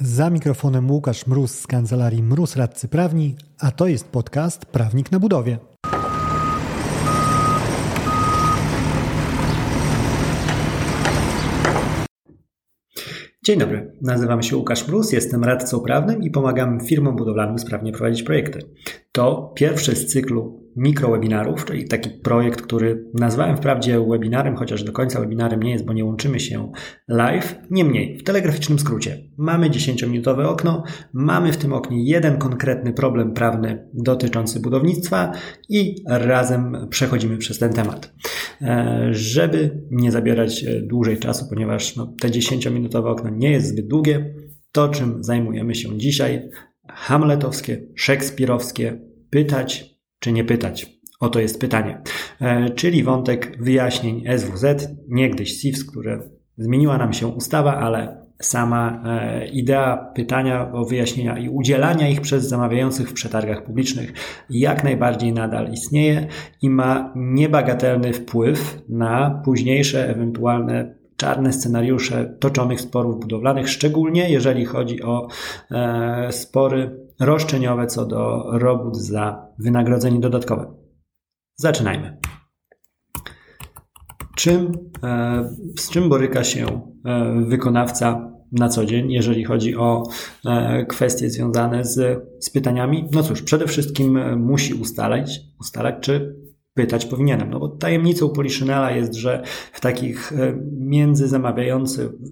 Za mikrofonem Łukasz Mróz z kancelarii Mróz Radcy Prawni, a to jest podcast Prawnik na budowie. Dzień dobry, nazywam się Łukasz Mróz, jestem radcą prawnym i pomagam firmom budowlanym sprawnie prowadzić projekty. To pierwszy z cyklu mikrowebinarów, czyli taki projekt, który nazwałem wprawdzie webinarem, chociaż do końca webinarem nie jest, bo nie łączymy się live. Niemniej, w telegraficznym skrócie, mamy 10-minutowe okno, mamy w tym oknie jeden konkretny problem prawny dotyczący budownictwa i razem przechodzimy przez ten temat. E, żeby nie zabierać e, dłużej czasu, ponieważ no, te 10-minutowe okno nie jest zbyt długie, to czym zajmujemy się dzisiaj, hamletowskie, szekspirowskie, pytać czy nie pytać. Oto jest pytanie. E, czyli wątek wyjaśnień SWZ, niegdyś SIFS, które zmieniła nam się ustawa, ale sama e, idea pytania o wyjaśnienia i udzielania ich przez zamawiających w przetargach publicznych jak najbardziej nadal istnieje i ma niebagatelny wpływ na późniejsze ewentualne czarne scenariusze toczonych sporów budowlanych, szczególnie jeżeli chodzi o e, spory roszczeniowe co do robót za wynagrodzenie dodatkowe. Zaczynajmy. Czym, e, z czym boryka się e, wykonawca na co dzień, jeżeli chodzi o e, kwestie związane z, z pytaniami? No cóż, przede wszystkim musi ustalać, ustalać, czy pytać powinienem. No bo tajemnicą Poliszynela jest, że w takich e, między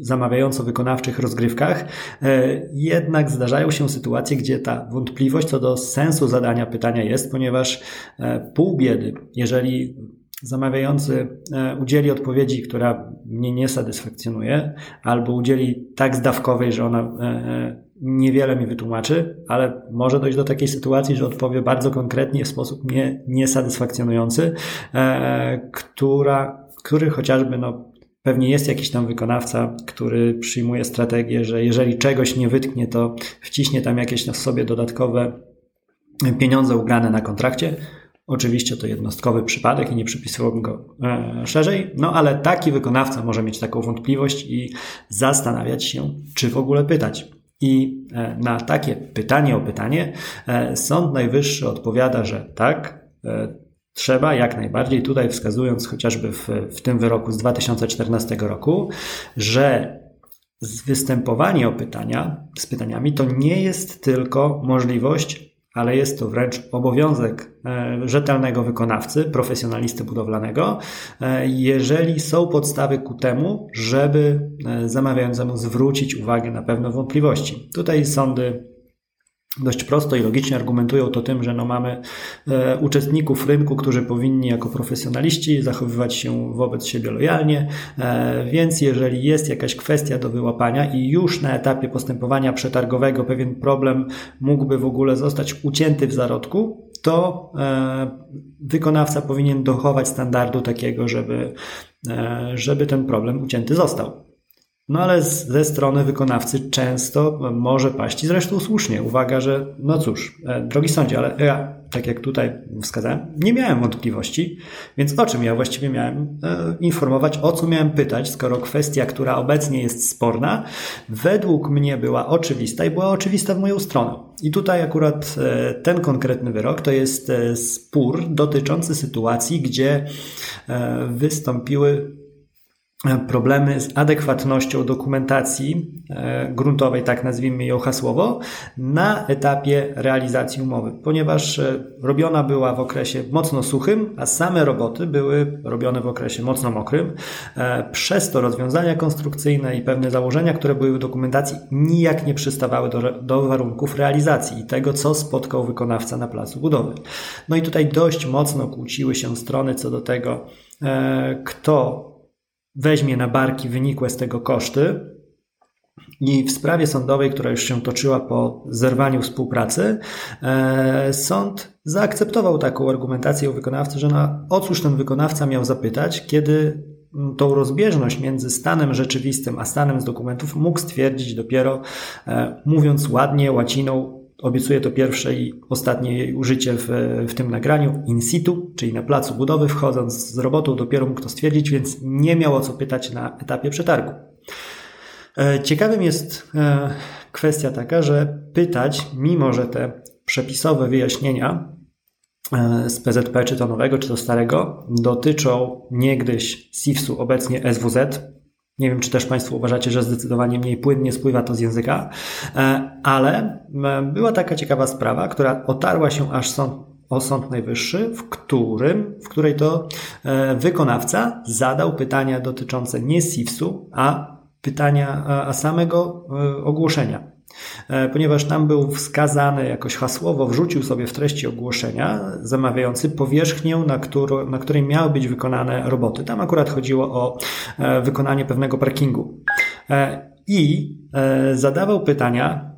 zamawiająco-wykonawczych rozgrywkach e, jednak zdarzają się sytuacje, gdzie ta wątpliwość co do sensu zadania pytania jest, ponieważ e, pół biedy, jeżeli zamawiający udzieli odpowiedzi, która mnie nie satysfakcjonuje, albo udzieli tak zdawkowej, że ona niewiele mi wytłumaczy, ale może dojść do takiej sytuacji, że odpowie bardzo konkretnie w sposób nie, niesatysfakcjonujący, e, która, który chociażby no, pewnie jest jakiś tam wykonawca, który przyjmuje strategię, że jeżeli czegoś nie wytknie, to wciśnie tam jakieś na sobie dodatkowe pieniądze ugrane na kontrakcie. Oczywiście to jednostkowy przypadek i nie przypisywałbym go e, szerzej, no ale taki wykonawca może mieć taką wątpliwość i zastanawiać się, czy w ogóle pytać. I e, na takie pytanie o pytanie e, Sąd Najwyższy odpowiada, że tak, e, trzeba jak najbardziej, tutaj wskazując chociażby w, w tym wyroku z 2014 roku, że występowanie o pytania z pytaniami to nie jest tylko możliwość ale jest to wręcz obowiązek e, rzetelnego wykonawcy, profesjonalisty budowlanego, e, jeżeli są podstawy ku temu, żeby e, zamawiającemu zwrócić uwagę na pewne wątpliwości. Tutaj sądy dość prosto i logicznie argumentują to tym, że no mamy e, uczestników rynku, którzy powinni jako profesjonaliści zachowywać się wobec siebie lojalnie, e, więc jeżeli jest jakaś kwestia do wyłapania i już na etapie postępowania przetargowego pewien problem mógłby w ogóle zostać ucięty w zarodku, to e, wykonawca powinien dochować standardu takiego, żeby, e, żeby ten problem ucięty został. No ale ze strony wykonawcy często może paść i zresztą słusznie. Uwaga, że no cóż, e, drogi sądzie, ale ja, tak jak tutaj wskazałem, nie miałem wątpliwości, więc o czym ja właściwie miałem e, informować, o co miałem pytać, skoro kwestia, która obecnie jest sporna, według mnie była oczywista i była oczywista w moją stronę. I tutaj akurat e, ten konkretny wyrok to jest spór dotyczący sytuacji, gdzie wystąpiły problemy z adekwatnością dokumentacji e, gruntowej, tak nazwijmy ją hasłowo, na etapie realizacji umowy, ponieważ e, robiona była w okresie mocno suchym, a same roboty były robione w okresie mocno mokrym. E, przez to rozwiązania konstrukcyjne i pewne założenia, które były w dokumentacji, nijak nie przystawały do, do warunków realizacji i tego, co spotkał wykonawca na placu budowy. No i tutaj dość mocno kłóciły się strony co do tego, kto weźmie na barki wynikłe z tego koszty. I w sprawie sądowej, która już się toczyła po zerwaniu współpracy, e, sąd zaakceptował taką argumentację u wykonawcy, że na, o cóż ten wykonawca miał zapytać, kiedy tą rozbieżność między stanem rzeczywistym a stanem z dokumentów mógł stwierdzić dopiero, e, mówiąc ładnie, łaciną, Obiecuję to pierwsze i ostatnie użycie w, w tym nagraniu in situ, czyli na placu budowy, wchodząc z robotą, dopiero mógł to stwierdzić, więc nie miał o co pytać na etapie przetargu. E, ciekawym jest e, kwestia taka, że pytać, mimo że te przepisowe wyjaśnienia e, z PZP, czy to nowego, czy to starego, dotyczą niegdyś SIFS-u, obecnie SWZ. Nie wiem, czy też Państwo uważacie, że zdecydowanie mniej płynnie spływa to z języka, e, ale była taka ciekawa sprawa, która otarła się aż sąd, o Sąd Najwyższy, w którym, w której to e, wykonawca zadał pytania dotyczące nie SIFS-u, a pytania, a samego ogłoszenia. E, ponieważ tam był wskazany jakoś hasłowo, wrzucił sobie w treści ogłoszenia zamawiający powierzchnię, na, którą, na której miały być wykonane roboty. Tam akurat chodziło o e, wykonanie pewnego parkingu. E, I zadawał pytania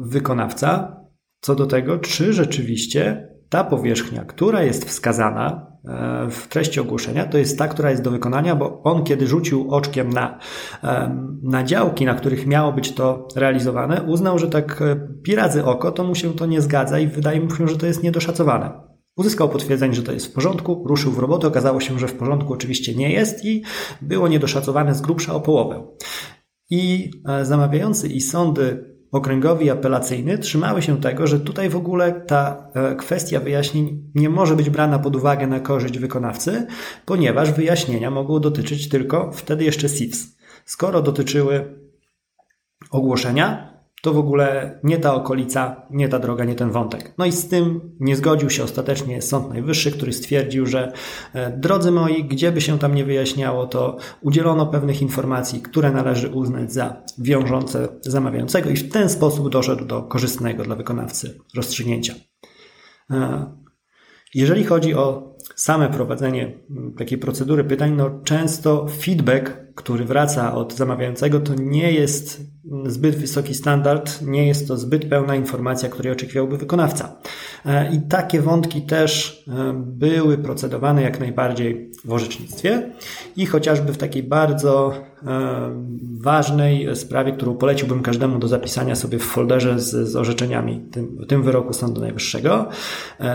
wykonawca co do tego, czy rzeczywiście ta powierzchnia, która jest wskazana e, w treści ogłoszenia, to jest ta, która jest do wykonania, bo on, kiedy rzucił oczkiem na, na działki, na których miało być to realizowane, uznał, że tak e, pirazy oko, to mu się to nie zgadza i wydaje mu się, że to jest niedoszacowane. Uzyskał potwierdzenie, że to jest w porządku, ruszył w robotę, okazało się, że w porządku oczywiście nie jest i było niedoszacowane z grubsza o połowę. I e, zamawiający i sądy okręgowy i apelacyjny trzymały się tego, że tutaj w ogóle ta e, kwestia wyjaśnień nie może być brana pod uwagę na korzyść wykonawcy, ponieważ wyjaśnienia mogą dotyczyć tylko wtedy jeszcze SIFS. Skoro dotyczyły ogłoszenia, to w ogóle nie ta okolica, nie ta droga, nie ten wątek. No i z tym nie zgodził się ostatecznie Sąd Najwyższy, który stwierdził, że e, drodzy moi, gdzie by się tam nie wyjaśniało, to udzielono pewnych informacji, które należy uznać za wiążące zamawiającego i w ten sposób doszedł do korzystnego dla wykonawcy rozstrzygnięcia. E, jeżeli chodzi o same prowadzenie takiej procedury pytań, no często feedback, który wraca od zamawiającego, to nie jest zbyt wysoki standard, nie jest to zbyt pełna informacja, której oczekiwałby wykonawca. E, I takie wątki też e, były procedowane jak najbardziej w orzecznictwie i chociażby w takiej bardzo e, ważnej sprawie, którą poleciłbym każdemu do zapisania sobie w folderze z, z orzeczeniami tym, tym wyroku Sądu Najwyższego,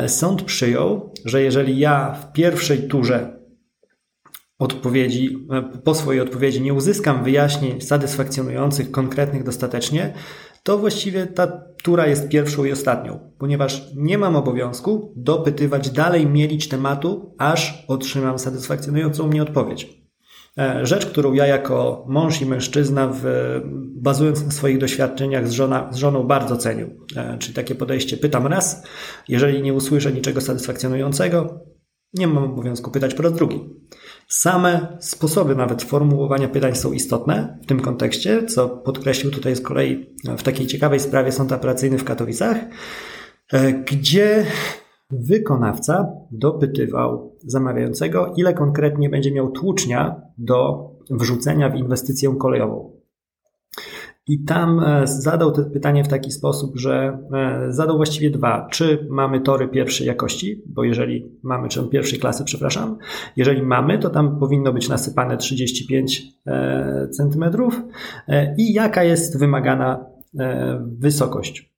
sąd przyjął, że jeżeli ja w pierwszej turze odpowiedzi, e, po swojej odpowiedzi nie uzyskam wyjaśnień satysfakcjonujących, konkretnych dostatecznie, to właściwie ta tura jest pierwszą i ostatnią, ponieważ nie mam obowiązku dopytywać dalej, mielić tematu, aż otrzymam satysfakcjonującą mnie odpowiedź. E, rzecz, którą ja jako mąż i mężczyzna, w, bazując na swoich doświadczeniach z, żona, z żoną, bardzo cenił. E, czyli takie podejście: pytam raz, jeżeli nie usłyszę niczego satysfakcjonującego, nie mam obowiązku pytać po raz drugi. Same sposoby nawet formułowania pytań są istotne w tym kontekście, co podkreślił tutaj z kolei w takiej ciekawej sprawie sąd apelacyjny w Katowicach, e, gdzie wykonawca dopytywał zamawiającego, ile konkretnie będzie miał tłucznia do wrzucenia w inwestycję kolejową. I tam e, zadał to pytanie w taki sposób, że e, zadał właściwie dwa. Czy mamy tory pierwszej jakości? Bo jeżeli mamy, czy pierwszej klasy, przepraszam, jeżeli mamy, to tam powinno być nasypane 35 e, centymetrów. I jaka jest wymagana wysokość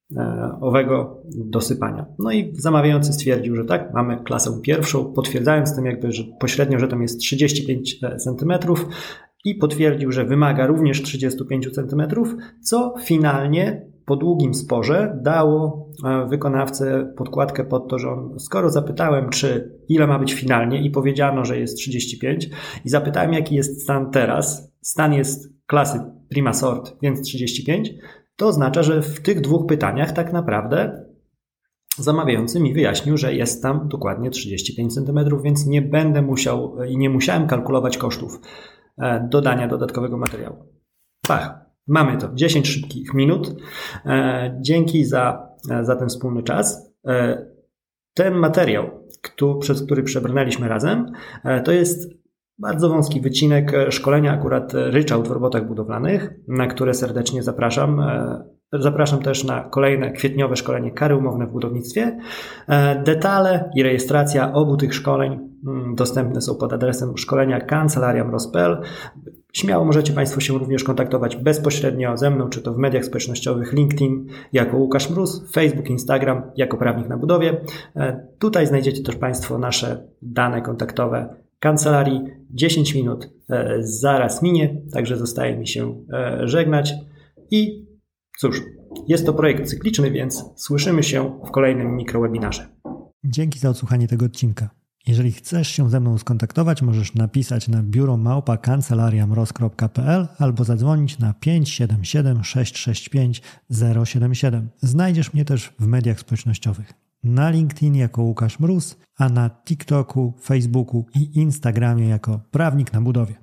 owego dosypania. No i zamawiający stwierdził, że tak, mamy klasę pierwszą, potwierdzając tym jakby, że pośrednio, że tam jest 35 centymetrów, i potwierdził, że wymaga również 35 cm, co finalnie po długim sporze dało e, wykonawcę podkładkę pod to, że on, skoro zapytałem, czy ile ma być finalnie i powiedziano, że jest 35 i zapytałem, jaki jest stan teraz, stan jest klasy prima sort, więc 35, to oznacza, że w tych dwóch pytaniach tak naprawdę zamawiający mi wyjaśnił, że jest tam dokładnie 35 cm, więc nie będę musiał i nie musiałem kalkulować kosztów. E, dodania dodatkowego materiału. Pach, mamy to. 10 szybkich minut. E, dzięki za, e, za ten wspólny czas. Ten materiał, przez który przebrnęliśmy razem, to jest bardzo wąski wycinek szkolenia akurat ryczałt w robotach budowlanych, na które serdecznie zapraszam. Zapraszam też na kolejne kwietniowe szkolenie kary umowne w budownictwie. Detale i rejestracja obu tych szkoleń Mm, dostępne są pod adresem szkolenia kancelariam.pl. Śmiało możecie Państwo się również kontaktować bezpośrednio ze mną, czy to w mediach społecznościowych LinkedIn jako Łukasz Mróz, Facebook, Instagram jako prawnik na budowie. E, tutaj znajdziecie też Państwo nasze dane kontaktowe kancelarii. 10 minut e, zaraz minie, także zostaje mi się e, żegnać i Cóż, jest to projekt cykliczny, więc słyszymy się w kolejnym mikrowebinarze. Dzięki za odsłuchanie tego odcinka. Jeżeli chcesz się ze mną skontaktować, możesz napisać na biuro małpa kancelariamroz.pl albo zadzwonić na 577 665 077. Znajdziesz mnie też w mediach społecznościowych. Na LinkedIn jako Łukasz Mróz, a na TikToku, Facebooku i Instagramie jako Prawnik na Budowie.